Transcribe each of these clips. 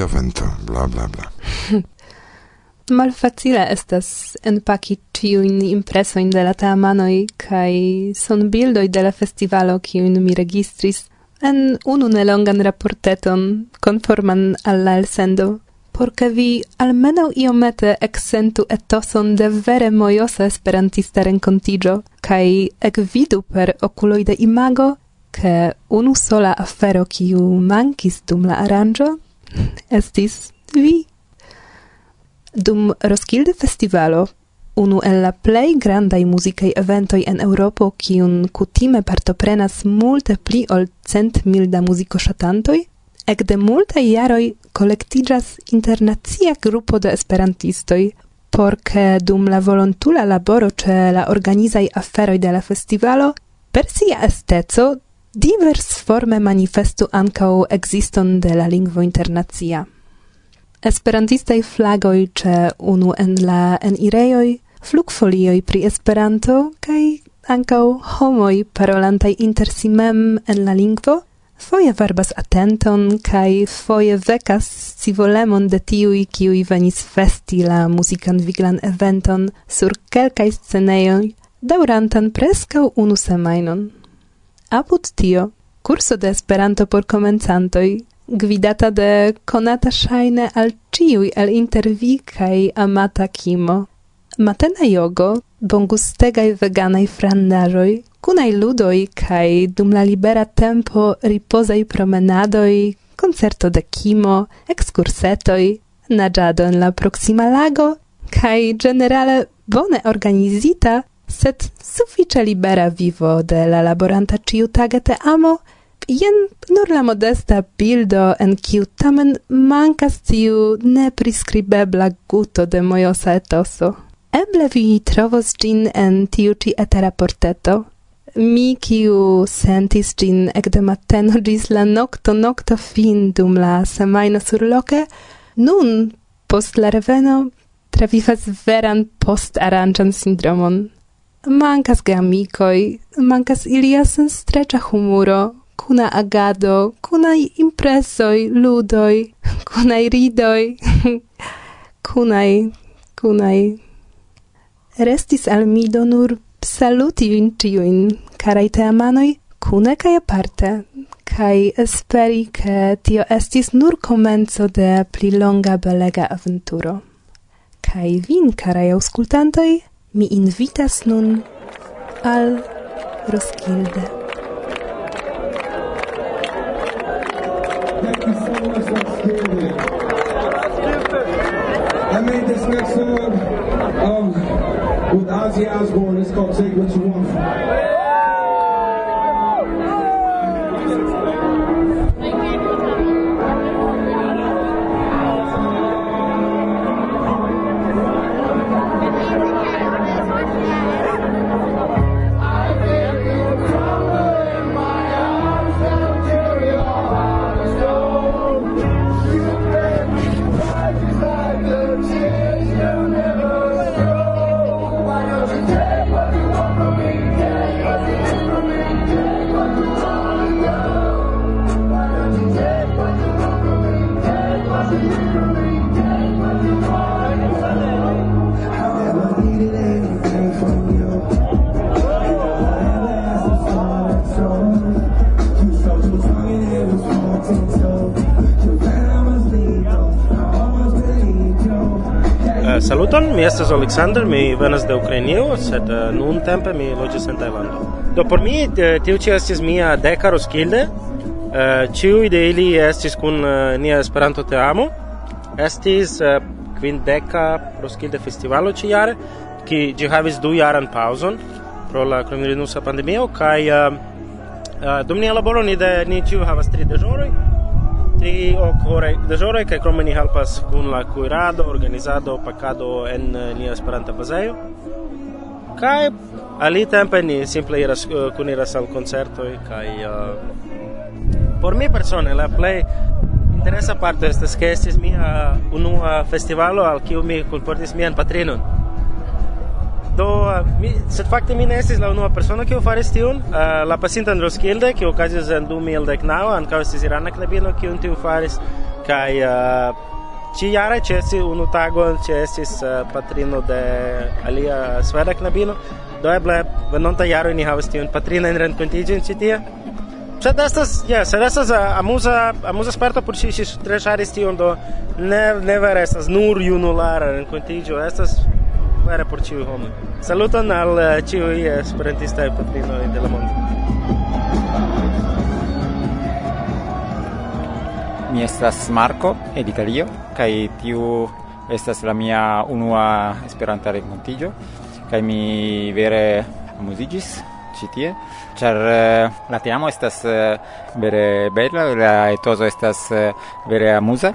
via vento, bla bla bla. Malfacile estas enpaki tiujn impresojn de la teamanoi kai son bildoi de la festivalo, kiujn mi registris en unu nelongan raporteton conforman al la elsendo, por vi almeno iomete exentu etoson de vere mojosa esperantista rencontigio, kai ec vidu per oculoi de imago, che unu sola afero kiu mankis dum la aranjo, estis vi. Dum Roskilde Festivalo, unu el la plej grandaj muzikaj eventoj en Europo, kiun kutime partoprenas multe pli ol cent mil da muzikoŝatantoj, ekde multaj jaroj kolektiĝas internacia grupo de esperantistoj, por ke dum la volontula laboro ĉe la organizaj aferoj de la festivalo per sia esteco divers forme manifestu ancau existon de la lingvo internacia. Esperantistaj flagoi ĉe unu en la en ireioi, flugfolioi pri Esperanto kaj ankaŭ homoj parolantaj inter si mem en la lingvo foje varbas atenton kaj foje vekas scivolemon de tiuj kiuj venis festi la musican viglan eventon sur kelkaj sceneioi, daurantan preskaŭ unu semajnon. Apud tio, curso de Esperanto por comenzantoi, gvidata de konata shaine al ciui el intervi kaj amata kimo. Matena jogo, bongustegai veganaj frandaroi, kunaj ludoi kaj dum la libera tempo riposai promenadoi, koncerto de kimo, excursetoi, naĝado en la proxima lago kai generale bone organizita sed suffice libera vivo de la laboranta ciu tagete amo, jen nur la modesta bildo en kiu tamen mancas tiu nepriscribebla guto de mojosa etoso. Eble vi trovos gin en tiu ci etera porteto, mi kiu sentis gin ecde mateno gis la nocto nocto fin dum la semaino surloke, nun post la reveno travifas veran post-aranjan sindromon. Mancas geamicoi, mancas ilia senstreccia humuro, cuna agado, cuna impresoi, ludoi, cuna ridoi, cunai, cunai. Restis al mi do nur saluti vin tiuin, carai te amanoi, cune cae aparte, cae esperi che tio estis nur comenzo de pli longa belega aventuro. Cae vin, carai auscultantoi, mi invitas nun al Roskilde. I made this next song um, with Ozzy Osbourne. It's called Take What You Want. saluton, mi estas Alexander, mi venas de Ukrainio, sed eh, uh, nun tempe mi loĝas en Tajlando. Do por mi eh, tiu ĉi estis mia deka roskilde. Uh, eh, ĉiuj de ili estis kun uh, nia Esperanto teamo. Estis uh, kvindeka roskilde festivalo ĉi-jare, ki ĝi havis du jaran paŭzon pro la koronavirusa pandemio kaj uh, uh, dum nia laboro ni de ni ĉiuj havas tri deĵoroj Tigi ocore dejore che come ni helpas kun la kuirado, organizado, pacado en eh, nia Esperanta bazeo kai ali tempe ni simple iras eh, uh, kun iras al koncertoj kai uh, eh, por mi persone la play interesa parte estas che estis mia unua festivalo al kiu mi kunportis mian patrinon do mi sed fakte mi ne estis la unua persona kiu faris tiun. Uh, la pasinta Androskilde kiu okazis en 2019 ankaŭ estis irana knabino kiu tiu faris. Kaj uh, Ĉi-jare ĉeesti unu tago ĉeestis uh, patrino de alia sveda knabino, do eble venonta jaro ni havas tiun patrinan renkontiĝon ci tie. Sed estas, ja, sed estas amuza, amuza sperto por si, si tre ŝaris tion, do ne, ne vere estas nur junulara renkontiĝo, estas vere por ciu homo. Saluton al eh, ciu eh, esperantista e patrino de la mondo. Mi estas Marco el Italio kai tiu estas la mia unua Esperanta renkontiĝo kai mi vere amuzigis citie tie ĉar eh, la teamo estas vere bela la etoso estas vere amusa,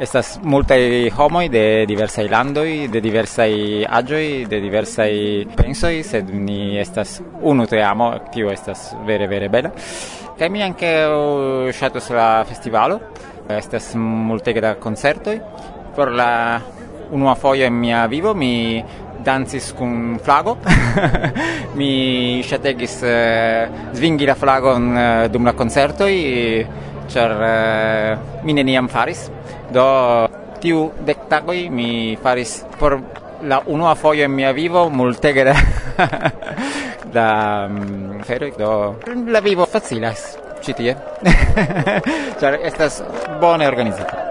Estas multaj homoj de diversaj landoj, de diversaj aĝoj, de diversaj pensoj, sed ni estas unu teamo, tio estas vere vere bela. Kaj mi anche ŝatus la festivalo, estas multege da koncertoj. Por la unua foio en mia vivo mi dancis kun flago. mi shategis uh, eh, svingi la flagon uh, dum la koncertoj char uh, mi neniam faris. Do tiu dec tagoi mi faris por la unua foio en mia vivo multege da da um, feroj. Do la vivo facilas citie char estas bone organizata.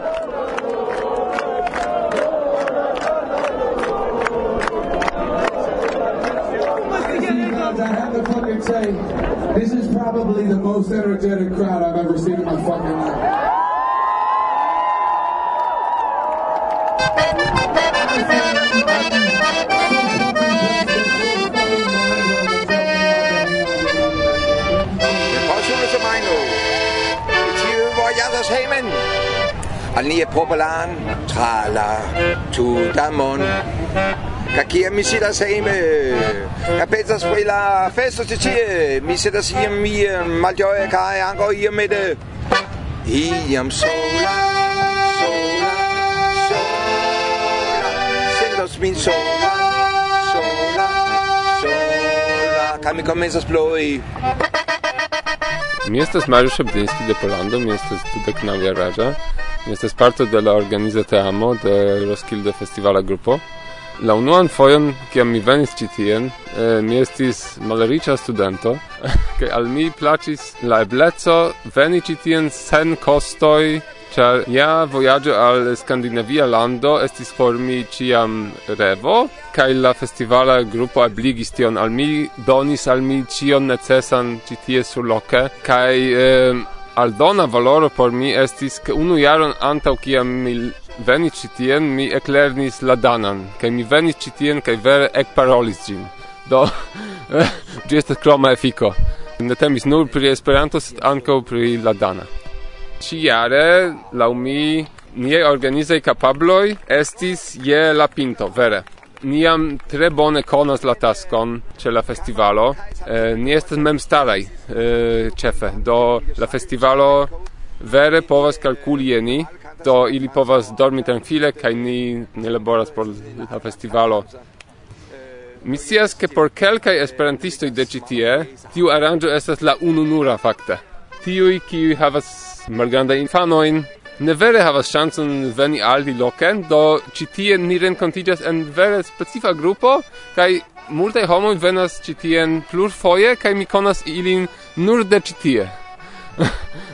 Nie popolan trala tudamon. Ka kia mi sidas seime Jeg pensas pri la festo ci tie Mi sidas hjem i malgøje kaj anco io me de Iam sola, sola, sola Sendos min sola, sola, sola Kan mi komencas ploi. Mi estas Mariusz Szabdyński de Polando, mi estas dudek nawiaraża. Mi estas parto de la organiza teamo de Roskilde Festivala Grupo. La unuan fojon, kiam mi venis ĉi tien, eh, mi estis malriĉa studento, kaj al mi plaĉis la ebleco veni ĉi tien sen kostoj, ĉar ja vojaĝo al skandinavia lando estis por mi ĉiam revo, kaj la festivala grupo ebligis tion al mi, donis al mi ĉion necesan ĉi tie surloke, kaj eh, aldona valoro por mi estis ke unu jaron antaŭ kiam mi venis ĉi tien mi eklernis la danan kaj mi venis ĉi tien kaj vere ekparolis ĝin. Do ĝi estas kroma efiko. Ne temis nur pri Esperanto sed ankaŭ pri la dana. Ĉi-jare laŭ mi niaj organizaj kapabloj estis je la pinto vere niam tre bone konas la taskon ĉe la festivalo. Eh, ni estas memstaraj eh, ĉefe, do la festivalo vere povas kalkuli ni, do ili povas dormi tranquile kaj ni ne laboras por la festivalo. Mi scias ke por kelkaj esperantistoj de ĉi tie tiu aranĝo estas la ununura fakte. Tiuj kiuj havas malgrandajn infanojn ne vere havas ŝancon veni al li loken, do ĉi tie ni renkontiĝas en vere specifa grupo kaj multaj homoj venas ĉi tien plurfoje kaj mi konas ilin nur de ĉi tie.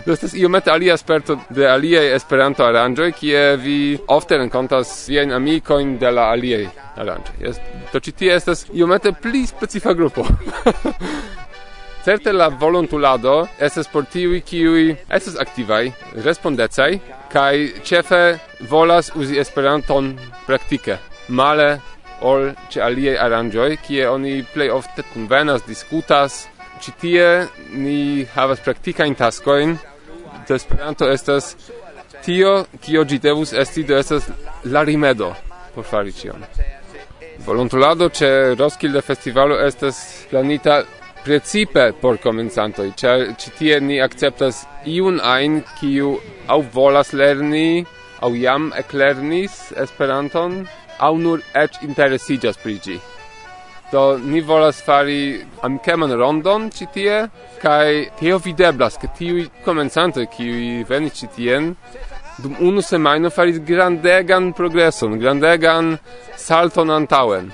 Do estas iomete alia sperto de aliaj Esperanto aranĝoj, kie vi ofte renkontas viajn amikojn de la aliaj aranĝoj. Yes. Do ĉi tie estas iomete pli specifa grupo. Certe la volontulado estas por tiui kiui estas aktivaj, respondecaj kaj ĉefe volas uzi Esperanton praktike, male ol ĉe aliaj aranĝoj, kie oni plej ofte kunvenas, diskutas. citie ni havas praktikajn taskoin, de Esperanto estas tio, kio gi devus esti, do estas la rimedo por fari ĉion. Volontulado ce Roskilde Festivalo estas planita precipe por comenzanto ĉar ci tie ni akceptas iun ein kiu au volas lerni au jam eklernis Esperanton au nur et interesiĝas pri ĝi. Do ni volas fari amikeman rondon ci tie kaj tio videblas ke tiu comenzanto kiu veni ci tien dum unu semajno faris grandegan progreson, grandegan salton antaŭen.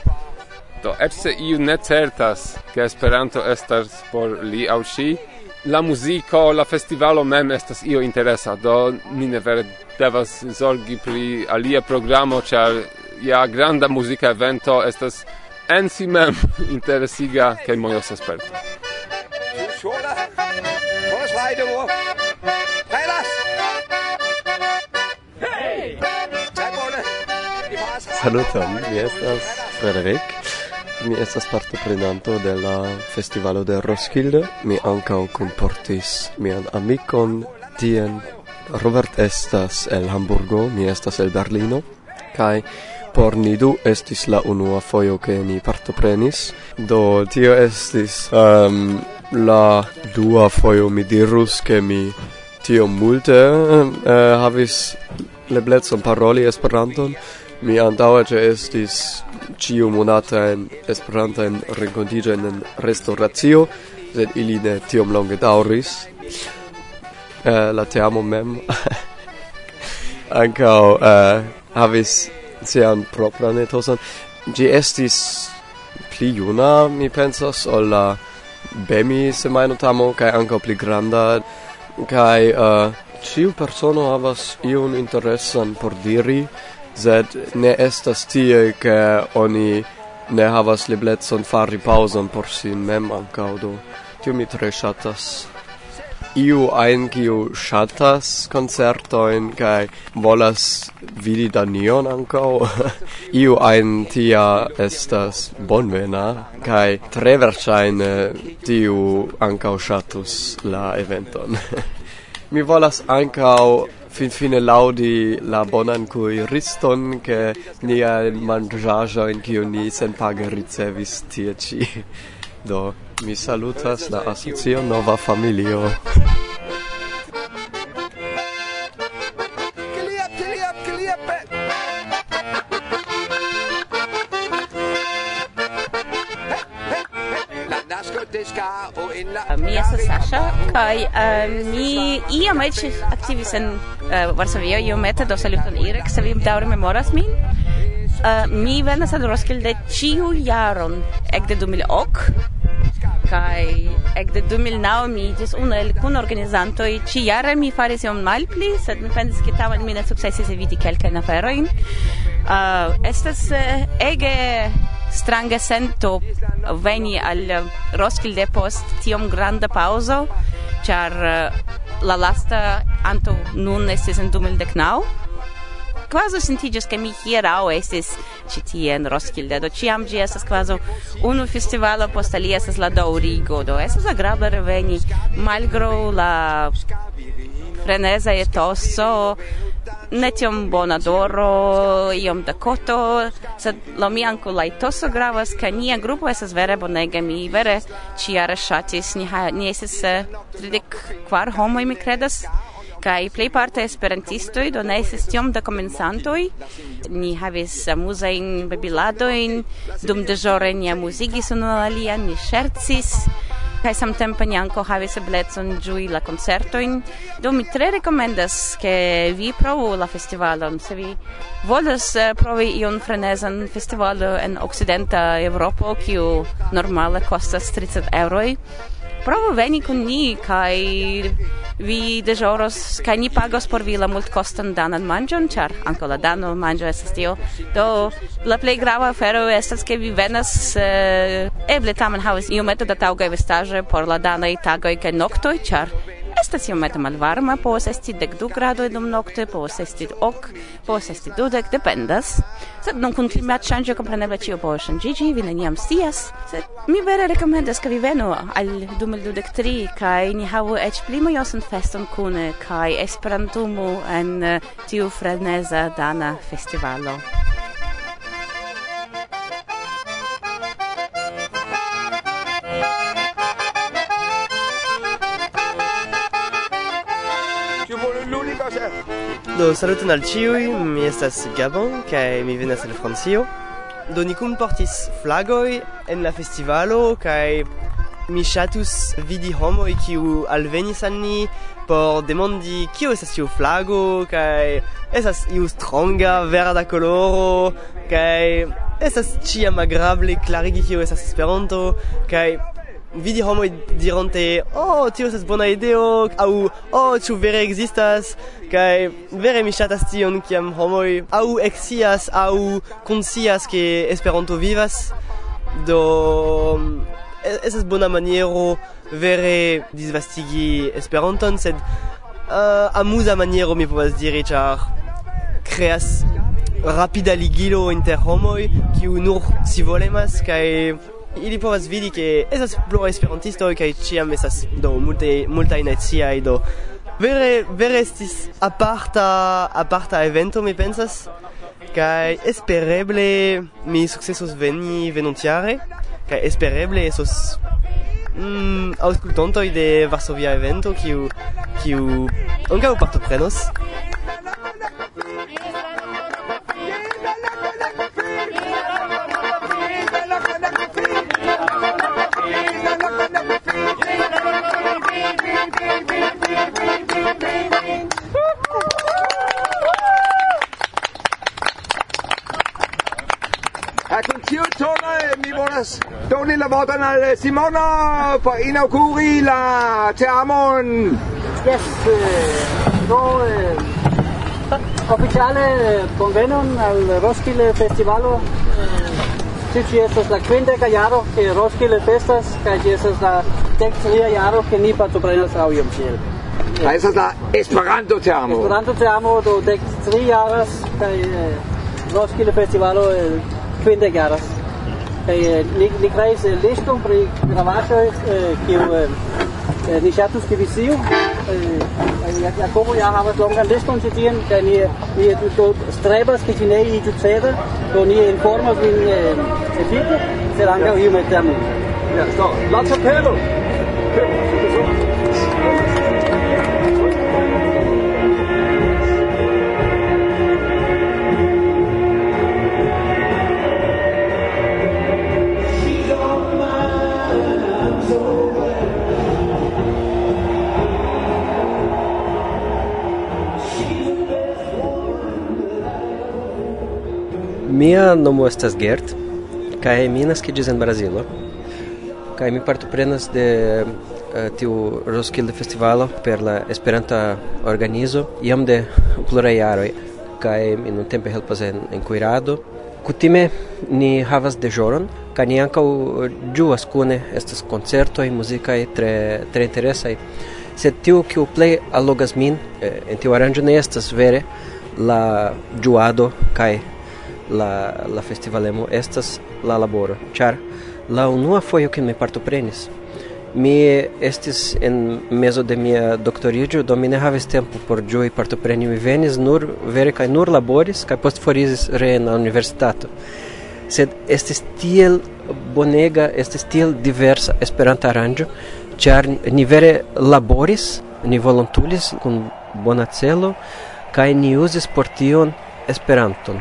Do eĉ se iu ne certas ke Esperanto estas por li aŭ ŝi, la muziko, la festivalo mem estas io interesa, do ni ne vere devas zorgi pri alia programo, ĉar ja granda muzika evento estas en si mem interesiga kaj mojos esperto. Saluton, mi estas Frederik. Mi estas partoprenanto de la festivalo de Roskilde. Mi ankaŭ kunportis mian amikon tien. Robert estas el Hamburgo, mi estas el Berlino. Kaj por ni du estis la unua fojo ke ni partoprenis. Do tio estis um, la dua fojo mi dirus ke mi tio multe uh, havis leblecon paroli Esperanton Mi antaŭe ĉe estis ĉiu monata en Esperanta en renkontiĝo en restauracio, sed ili ne tiom longe daŭris. Eh, la teamo mem ankaŭ eh, havis sian propran etoson. Ĝi estis pli juna, mi pensas, ol la Bemi semajno tamo kaj ankaŭ pli granda kaj uh, ĉiu persono havas iun interesan por diri sed ne estas tie ke oni ne havas liblecon fari pauzon por sin mem ankaŭ do tio mi tre ŝatas. Iu ein kiu ŝatas koncertojn kaj volas vidi Danion ankaŭ iu ein tia estas bonvena kaj tre verŝajne tiu ankaŭ ŝatus la eventon. Mi volas ankaŭ fin fine laudi la bonan kuiriston che nia mangiaja in kiu ni senpage ricevis tie ci. Do mi salutas la asocio nova familio. Mi estas Sasha, kaj eh, mi iam eĉ aktivis en Eh, Varsovio iomete do saluto Irek se vi daŭre memoras min. Uh, mi venas al Roskilde ĉiu jaron ekde 2008 kaj ekde 2009 mi iĝis unu el kunorganizantoj ĉijare mi faris iom malpli sed mi pensis ke tamen mi ne sukcesis eviti kelkajn aferojn uh, eh, estas uh, ege strange sento veni al Roskilde post tiom granda paŭzo char uh, la lasta anto nun estis en 2019 quasi sentigas che mi hierau estis ĉi tie en Roskilde do ciam gi estas quasi unu festivalo post alia estas la daurigo do estas agrabla reveni malgro la freneza etoso ne tiom bona doro, iom da koto, sed la mi anko la etoso gravas, ka nia grupo esas vere bonega, mi vere ciare ŝatis, ni, ha, ni estis eh, tridek kvar homoj, mi credas, kai play parte esperantistoj do ne estis tiom da i Ni havis amuzajn babiladojn, dum deĵore ni amuzigis unu alian, ni ŝercis, kaj samtempe ni anko havis eblecon ĝui la koncertojn. Do mi tre rekomendas, ke vi provu la festivalon, se vi volas eh, provi ion frenezan festivalo en okcidenta Eŭropo, kiu normale kostas 30 eŭroj provo veni kun ni kai vi deĵoros kaj ni pagos por vi la multkostan danan manĝon, ĉar ankaŭ la dano manĝo estas tio. Do la plej grava afero estas ke vi venas eh, eble tamen havas iomete da taŭgaj vestaĵoj por la danaj tagoj kaj noktoj, ĉar Estas iomete malvarma, povas esti dek du gradoj dum nokte, povas esti ok, povas esti dudek, dependas. Sed nun kun klimatŝanĝo kompreneble ĉio povas ŝanĝiĝi, vi neniam scias. Sed mi vere rekomendas, ke vi venu al 2023 kaj ni havu eĉ pli mojosan feston kune kaj esperantumu en eh, tiu freneza dana festivalo. Do saluton al ĉiuj, mi estas Gabon kaj mi venas al Francio. Do ni kun portis flagoj en la festivalo kaj mi ŝatus vidi homoj kiu alvenis al ni por demandi kio estas tiu flago kaj estas iu stronga verda koloro kaj estas ĉiam agrable klarigi kio estas Esperanto kaj vidi homo e dirante oh tio estas bona ideo au oh ĉu vere ekzistas kaj vere mi ŝatas tion kiam homoj au ekscias au konscias ke Esperanto vivas. Do estas bona maniero vere disvastigi Esperanton sed eh, uh, amuza maniero mi povas diri ĉar creas rapida ligilo inter homoj kiu nur si volemas kaj ili povas vidi che esas plu esperantisto kaj ĉiam esas do multe multaj naciaj do. Vere vere estis aparta aparta evento mi pensas? Kaj espereble mi sukcesos veni venontiare? Kaj espereble esos mm, auskultantoj de Varsovia evento kiu kiu ankaŭ partoprenos? Tony le votan al Simona pues, for Inauguri la Teamon. Yes, eh, no, eh, ufficiale eh, convenon al Roskilde Festivalo. Eh, sí, estas la quinta callado que Roskilde Festas, que estas la dextria jaro que ni para tu prenas rauium ciel. Da ist das da Esperanto Teamo. Esperanto Teamo, du denkst drei Jahres, bei äh, eh, Roskilde Festivalo, äh, 20 Jahres. kaj eh, ni ni kreis eh, liston pri gravaĵoj eh, kiu ni ŝatus ke vi sciu Jakobo ja havas longan liston ĉi tien kaj ni ni do strebas ke ĝi ne iĝu ceda do ni informas vin efike sed ankaŭ iomete amike. Ja, so, la ĉapelo! nomo estas Gert, kaj mi naskiĝis en Brazilo. Kaj mi partoprenas de uh, tiu Roskilde Festivalo per la Esperanta organizo jam de pluraj jaroj kaj mi nuntempe helpas en, en kuirado. Kutime ni havas deĵoron kaj ni ankaŭ ĝuas kune estas koncertoj muzikaj tre tre interesaj. Sed tio kiu plej allogas min eh, en tiu aranĝo ne estas vere la ĝuado kaj la, la festivalemo estas la laboro, char la unua foio que mi partoprenis. Mi estis en mezo de mia doctorigio, do mi ne havis tempo por ĝui partopreni, mi venis nur vere kaj nur laboris kaj post forizis re en la universitato. Sed estis tiel bonega, estis tiel diversa Esperanta aranĝo, char ni vere laboris, ni volontulis kun bona celo kaj ni uzis por tion Esperanton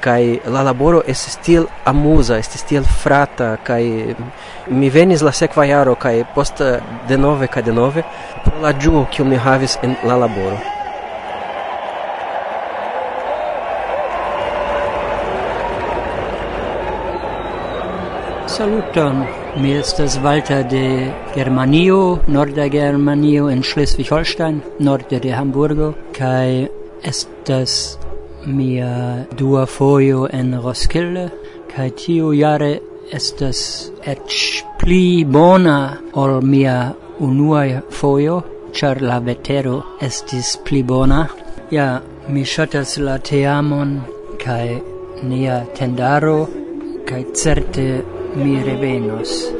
kai la laboro es stil amuza, es stil frata, kai mi venis la sekva jaro, kai nove kai de nove pro la ĝuo kiu mi havis en la laboro. Saluton, mi estas Walter de Germanio, Norda Germanio in Schleswig-Holstein, norde de Hamburgo, kai estas mia dua foio en Roskilde, kai tiu jare estas et pli bona ol mia unua foio, char la vetero estis pli bona. Ja, mi shotas la teamon, kai nia tendaro, kai certe mi revenos.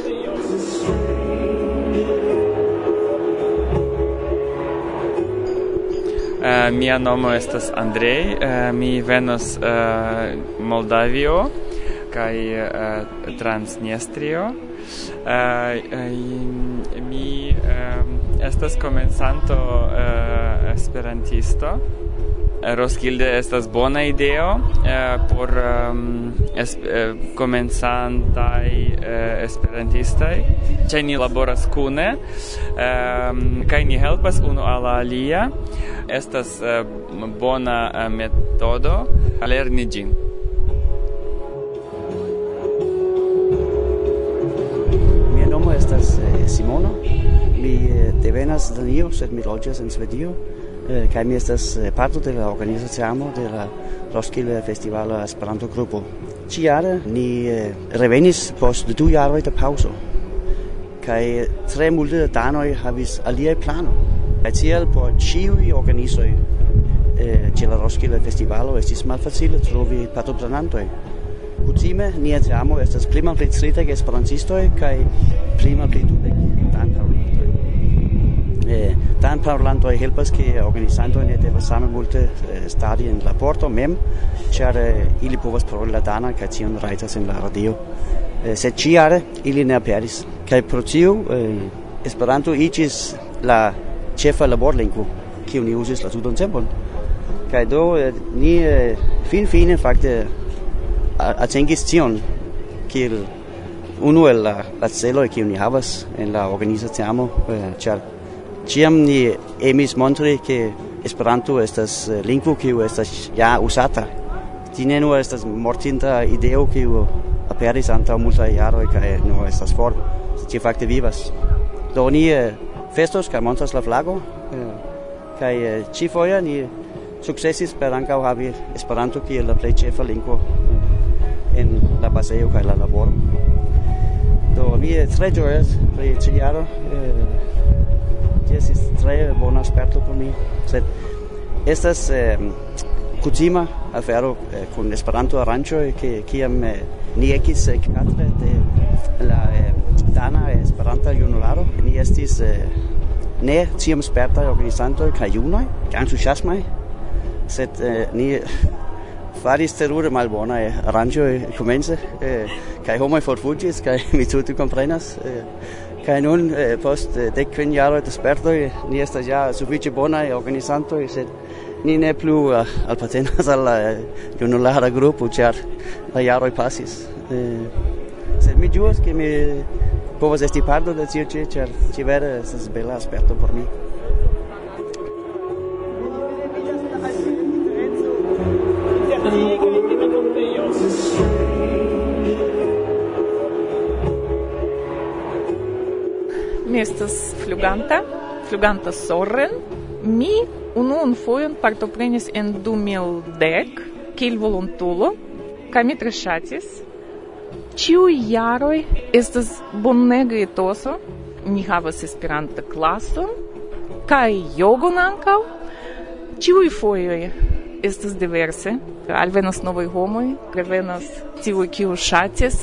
Uh, mia nomo estas Andrei, uh, mi venos uh, Moldavio kaj uh, Transnistrio. Uh, uh, mi uh, estas komencanto uh, esperantisto. Eh, Roskilde estas bona ideo eh, por um, es, eh, komencantaj eh, esperantistaj. Ĉe ni laboras kune eh, kaj ni helpas unu al alia. Estas eh, bona eh, metodo lerni ĝin. Mia nomo estas eh, Simono. Mi eh, devenas de Danio, sed mi loĝas en Svedio. Eh, kaj mi estas eh, parto de la organizociamo de la Roskilde Festivalo Esperanto Grupo. Ĉiare ni eh, revenis post du jaroj de paŭzo kaj tre multe da danoj havis aliaj planoj. Kaj tiel por ĉiuj organizoj ĉe la Roskilde Festivalo estis malfacile trovi partoprenantoj. Kutime nia teamo estas pli malpli tridek esperantistoj kaj pli malpli dudek antaŭintoj. Dan parolantoj helpas ke organizantoj ne devas same multe eh, stadi en la porto mem, ĉar eh, ili povas paroli la danan kaj tion rajtas en la radio. Eh, Sed ĉiare ili ne aperis. Kaj pro tio Esperanto iĝis la ĉefa laborlingvo kiun ni uzis la tutan tempon. Kaj do ni finfine fakte atingis tion kiel unu el la, la celoj kiun ni havas en la organiza eh, ĉar Ciam ni emis montri che Esperanto estas eh, lingvo kiu estas ja usata. Ti ne nur estas mortinta ideo kiu aperis antaŭ multaj jaroj kaj nu estas for. Ĝi fakte vivas. Do ni eh, festos kaj montras la flago eh, kaj ĉifoje ni sukcesis per ankaŭ havi Esperanto kiel la plej ĉefa lingvo en la paseo kaj la laboro. Do mi tre ĝojas pri ĉi jaro ĝi estis tre bona sperto por mi, sed estas eh, kutima afero eh, kun Esperanto aranĝoj ke kiam eh, ni ekis eh, kadre de la eh, dana Esperanta junularo. Ni estis eh, ne tiam spertaj organizantoj kaj junoj entuziasmaj sed eh, ni faris terure malbona e aranĝoj komence eh, kaj homoj forfuĝis kaj mi tute komprenas eh, Kaj nun, eh, post eh, dek kvin jaroj de spertoj, ni estas ja sufiĉe bonaj organizantoj, sed ni ne plu eh, alpatenas al la junulara grupo, ĉar la jaroj pasis. Sed mi ĝuas, ke mi povas esti parto de tio ĉi, ĉar ĉi vere estas bela sperto por mi. mi estas fluganta, fluganta sorren. Mi unuan fojon partoprenis en 2010 kiel volontulo, kaj mi tre ŝatis. Ĉiuj jaroj estas bonega etoso. Ni havas Esperanta klason kaj jogon ankaŭ. Ĉiuj fojoj estas diverse. Alvenas novaj homoj, revenas tiuj kiuj ŝatis,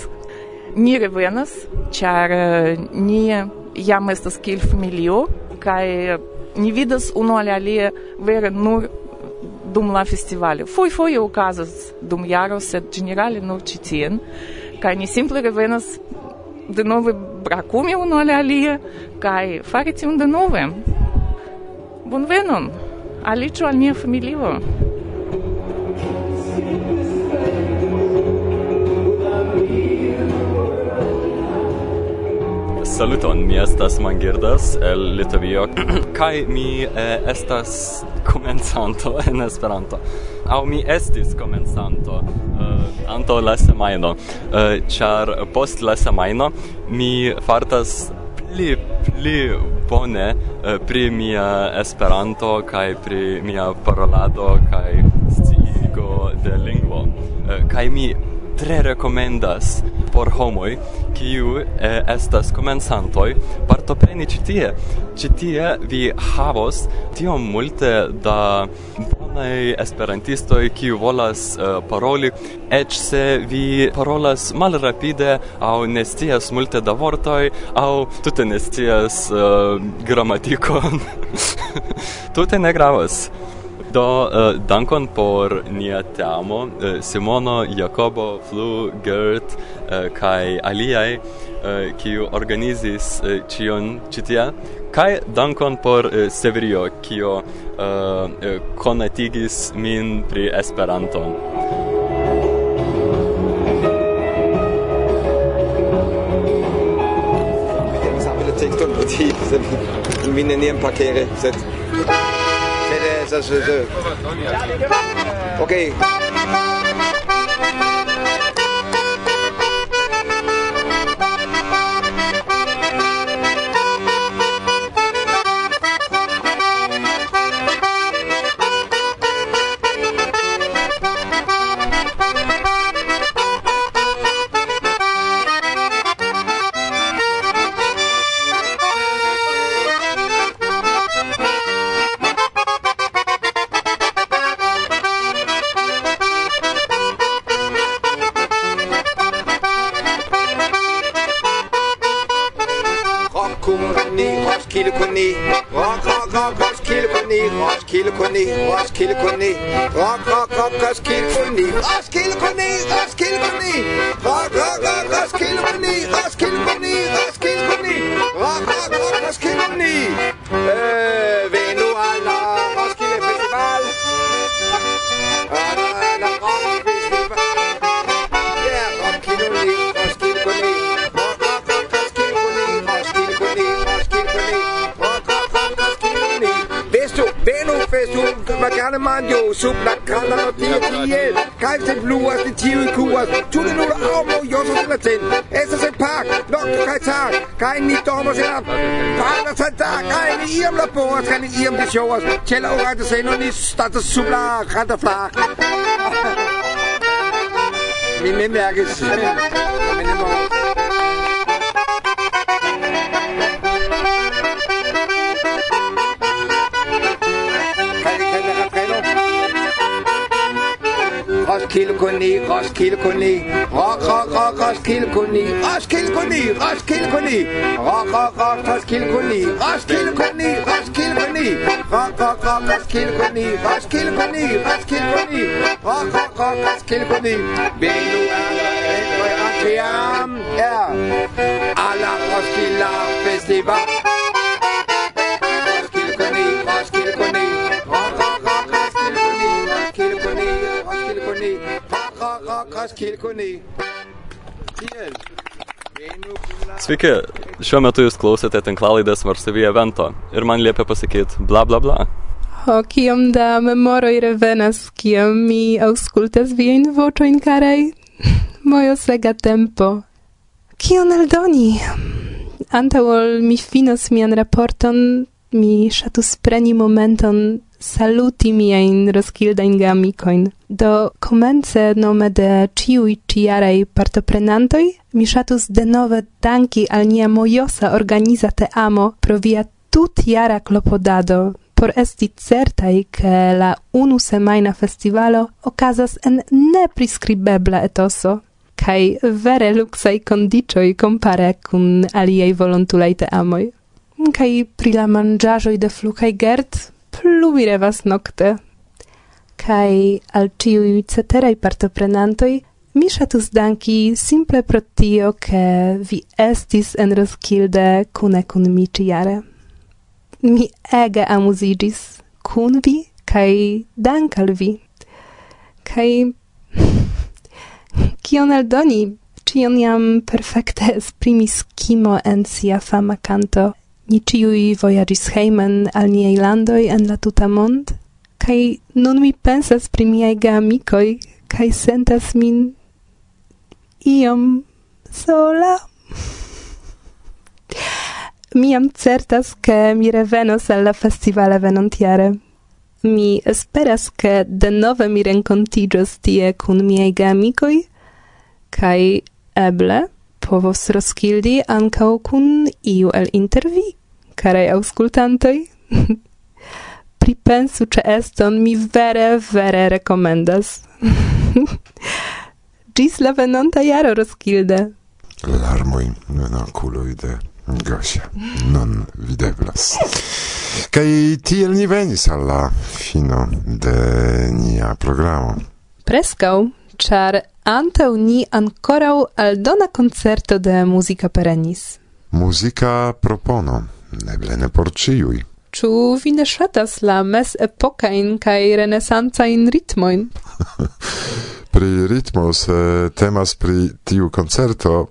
ni revenas, ĉar eh, ni jam estas kiel familio kaj ni vidas unu al alie vere nur dum la festivalo. Foi fui okazas dum jaro, sed generale nur ĉi tien kaj ni simple revenas de nove brakumi unu al alie kaj fari tion de nove. Bonvenon! Aliĉu al nia familio! Saluton, mi estas Mangirdas el Litovio kaj mi eh, estas komencanto en Esperanto. Aŭ mi estis komencanto eh, antaŭ la semajno, eh, ĉar post la semajno mi fartas pli pli bone eh, pri mia Esperanto kaj pri mia parolado kaj sciigo de lingvo. Eh, kaj mi tre rekomendas por homoj kiu eh, estas komencantoj partopreni ĉi tie. Ĉi tie vi havos tiom multe da bonaj esperantistoj kiu volas eh, paroli, eĉ se vi parolas malrapide aŭ ne scias multe da vortoj aŭ tute ne scias eh, gramatikon. tute ne gravas. Do uh, dankon por nia teamo uh, Simono, Jacobo, Flu, Gert eh, uh, kai aliai uh, kiu organizis uh, cion citia kai dankon por uh, Severio kio uh, konatigis min pri Esperanton. Tekton, die min neniam parkere, sed esas, esas. Ok. gerne man jo sub la kala no tie tiel. Kaj se bluas de tiu kuas tu ne nur amo jo so la ten. Estas en park nok kaj tag kaj ni tomo se la para sa tag kaj ni iam la povas kaj ni iam de shovas ĉe la urate se no ni statas sub la kanta flak Mi me mærkes. mi me må Roskilkuni, Roskilkuni, Rock, Rock, Rock, Roskilkuni, Roskilkuni, Roskilkuni, Rock, Rock, Rock, Roskilkuni, Roskilkuni, Roskilkuni, Rock, Rock, Rock, Roskilkuni, Roskilkuni, Roskilkuni, Rock, Rock, Rock, Roskilkuni, Belu Antiam, ja, Alla Roskila Festival. Koni. Tiel. Sveiki, šiuo metu jūs klausote tinklalaidės Varsovie evento ir man liepia pasakyti bla bla bla. O, kiom da memoroi revenas, kiom mi auskultas vien vocioin carai, mojo sega tempo. Kion eldoni? Antaŭ mi finos mian raporton, mi ŝatus preni momenton saluti miain roskildain gamicoin. Do comence nome de ciui ciarei partoprenantoi, mi shatus de nove danki al nia mojosa organiza te amo pro via tut jara clopodado por esti certai che la unu semaina festivalo okazas en nepriscribebla etoso kai vere luxai condicioi compare cun aliei volontulei te amoi. Kai pri la mangiagioi de flucai gert pluvi revas nocte. Kai al ciui ceterai partoprenantoi mi shatus danki simple pro tio che vi estis en Roskilde cune kun mi ciare. Mi ege amusigis, cun vi kai dank al vi. Kai kion aldoni, cion jam perfecte esprimis kimo en sia fama canto ni ciui voyagis heimen al niei landoi en la tuta mond, kai nun mi pensas pri miei geamicoi, kai sentas min iom sola. mi am certas che mi revenos alla festivale venontiere. Mi esperas che de nove mi rencontigios tie cun miei geamicoi, kai eble povos roskildi ancau cun iu el intervi. carei auscultantoj? Pripensu ce eston mi vere, vere recomendas. Gis la venonta jaro, Roskilde. Larmoj monoculo ide Gosia, non videblas. Kaj tiel ni venis al la fino de nia programo. Preskaŭ, czar antaŭ ni ankoraŭ aldona koncerto de muzika perenis. Muzika propono. eble ne por ciui. Ĉu vi ne ŝatas la mezepokajn kaj renesancajn ritmojn? pri ritmo se temas pri tiu koncerto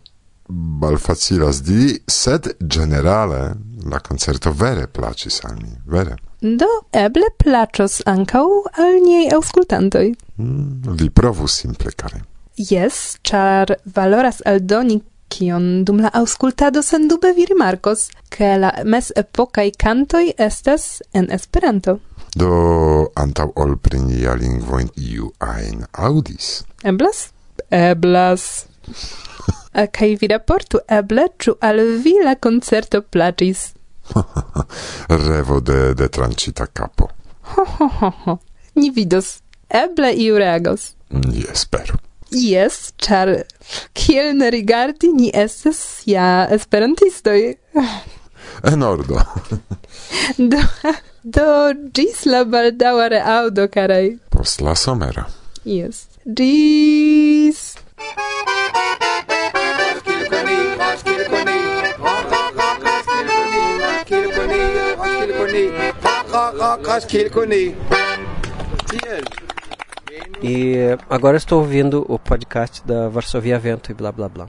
malfacilas di, sed generale la koncerto vere placis al mi, vere. Do eble placos ankaŭ al niej aŭskultantoj. Mm, vi provu simple, kare. Jes, ĉar valoras aldoni kion dum la auscultado sendube vi rimarkos, ke la mesepokaj kantoj estas en Esperanto. Do antaŭ ol pri nia lingvojn iu ajn aŭdis. Eblas? Eblas. Kaj vi raportu eble, ĉu al vi la koncerto plaĉis. Revo de, de tranĉita kapo. Ho, ho, ho, ho. Ni vidos. Eble iu reagos. Mm, Ni esperu ies, char kiel ne rigardi ni estes ja esperantistoj. En ordo. do, do gis la baldaŭa reaŭdo, karaj. Post la somera. Yes. Gis. E agora estou ouvindo o podcast da Varsovia Vento e blá blá blá.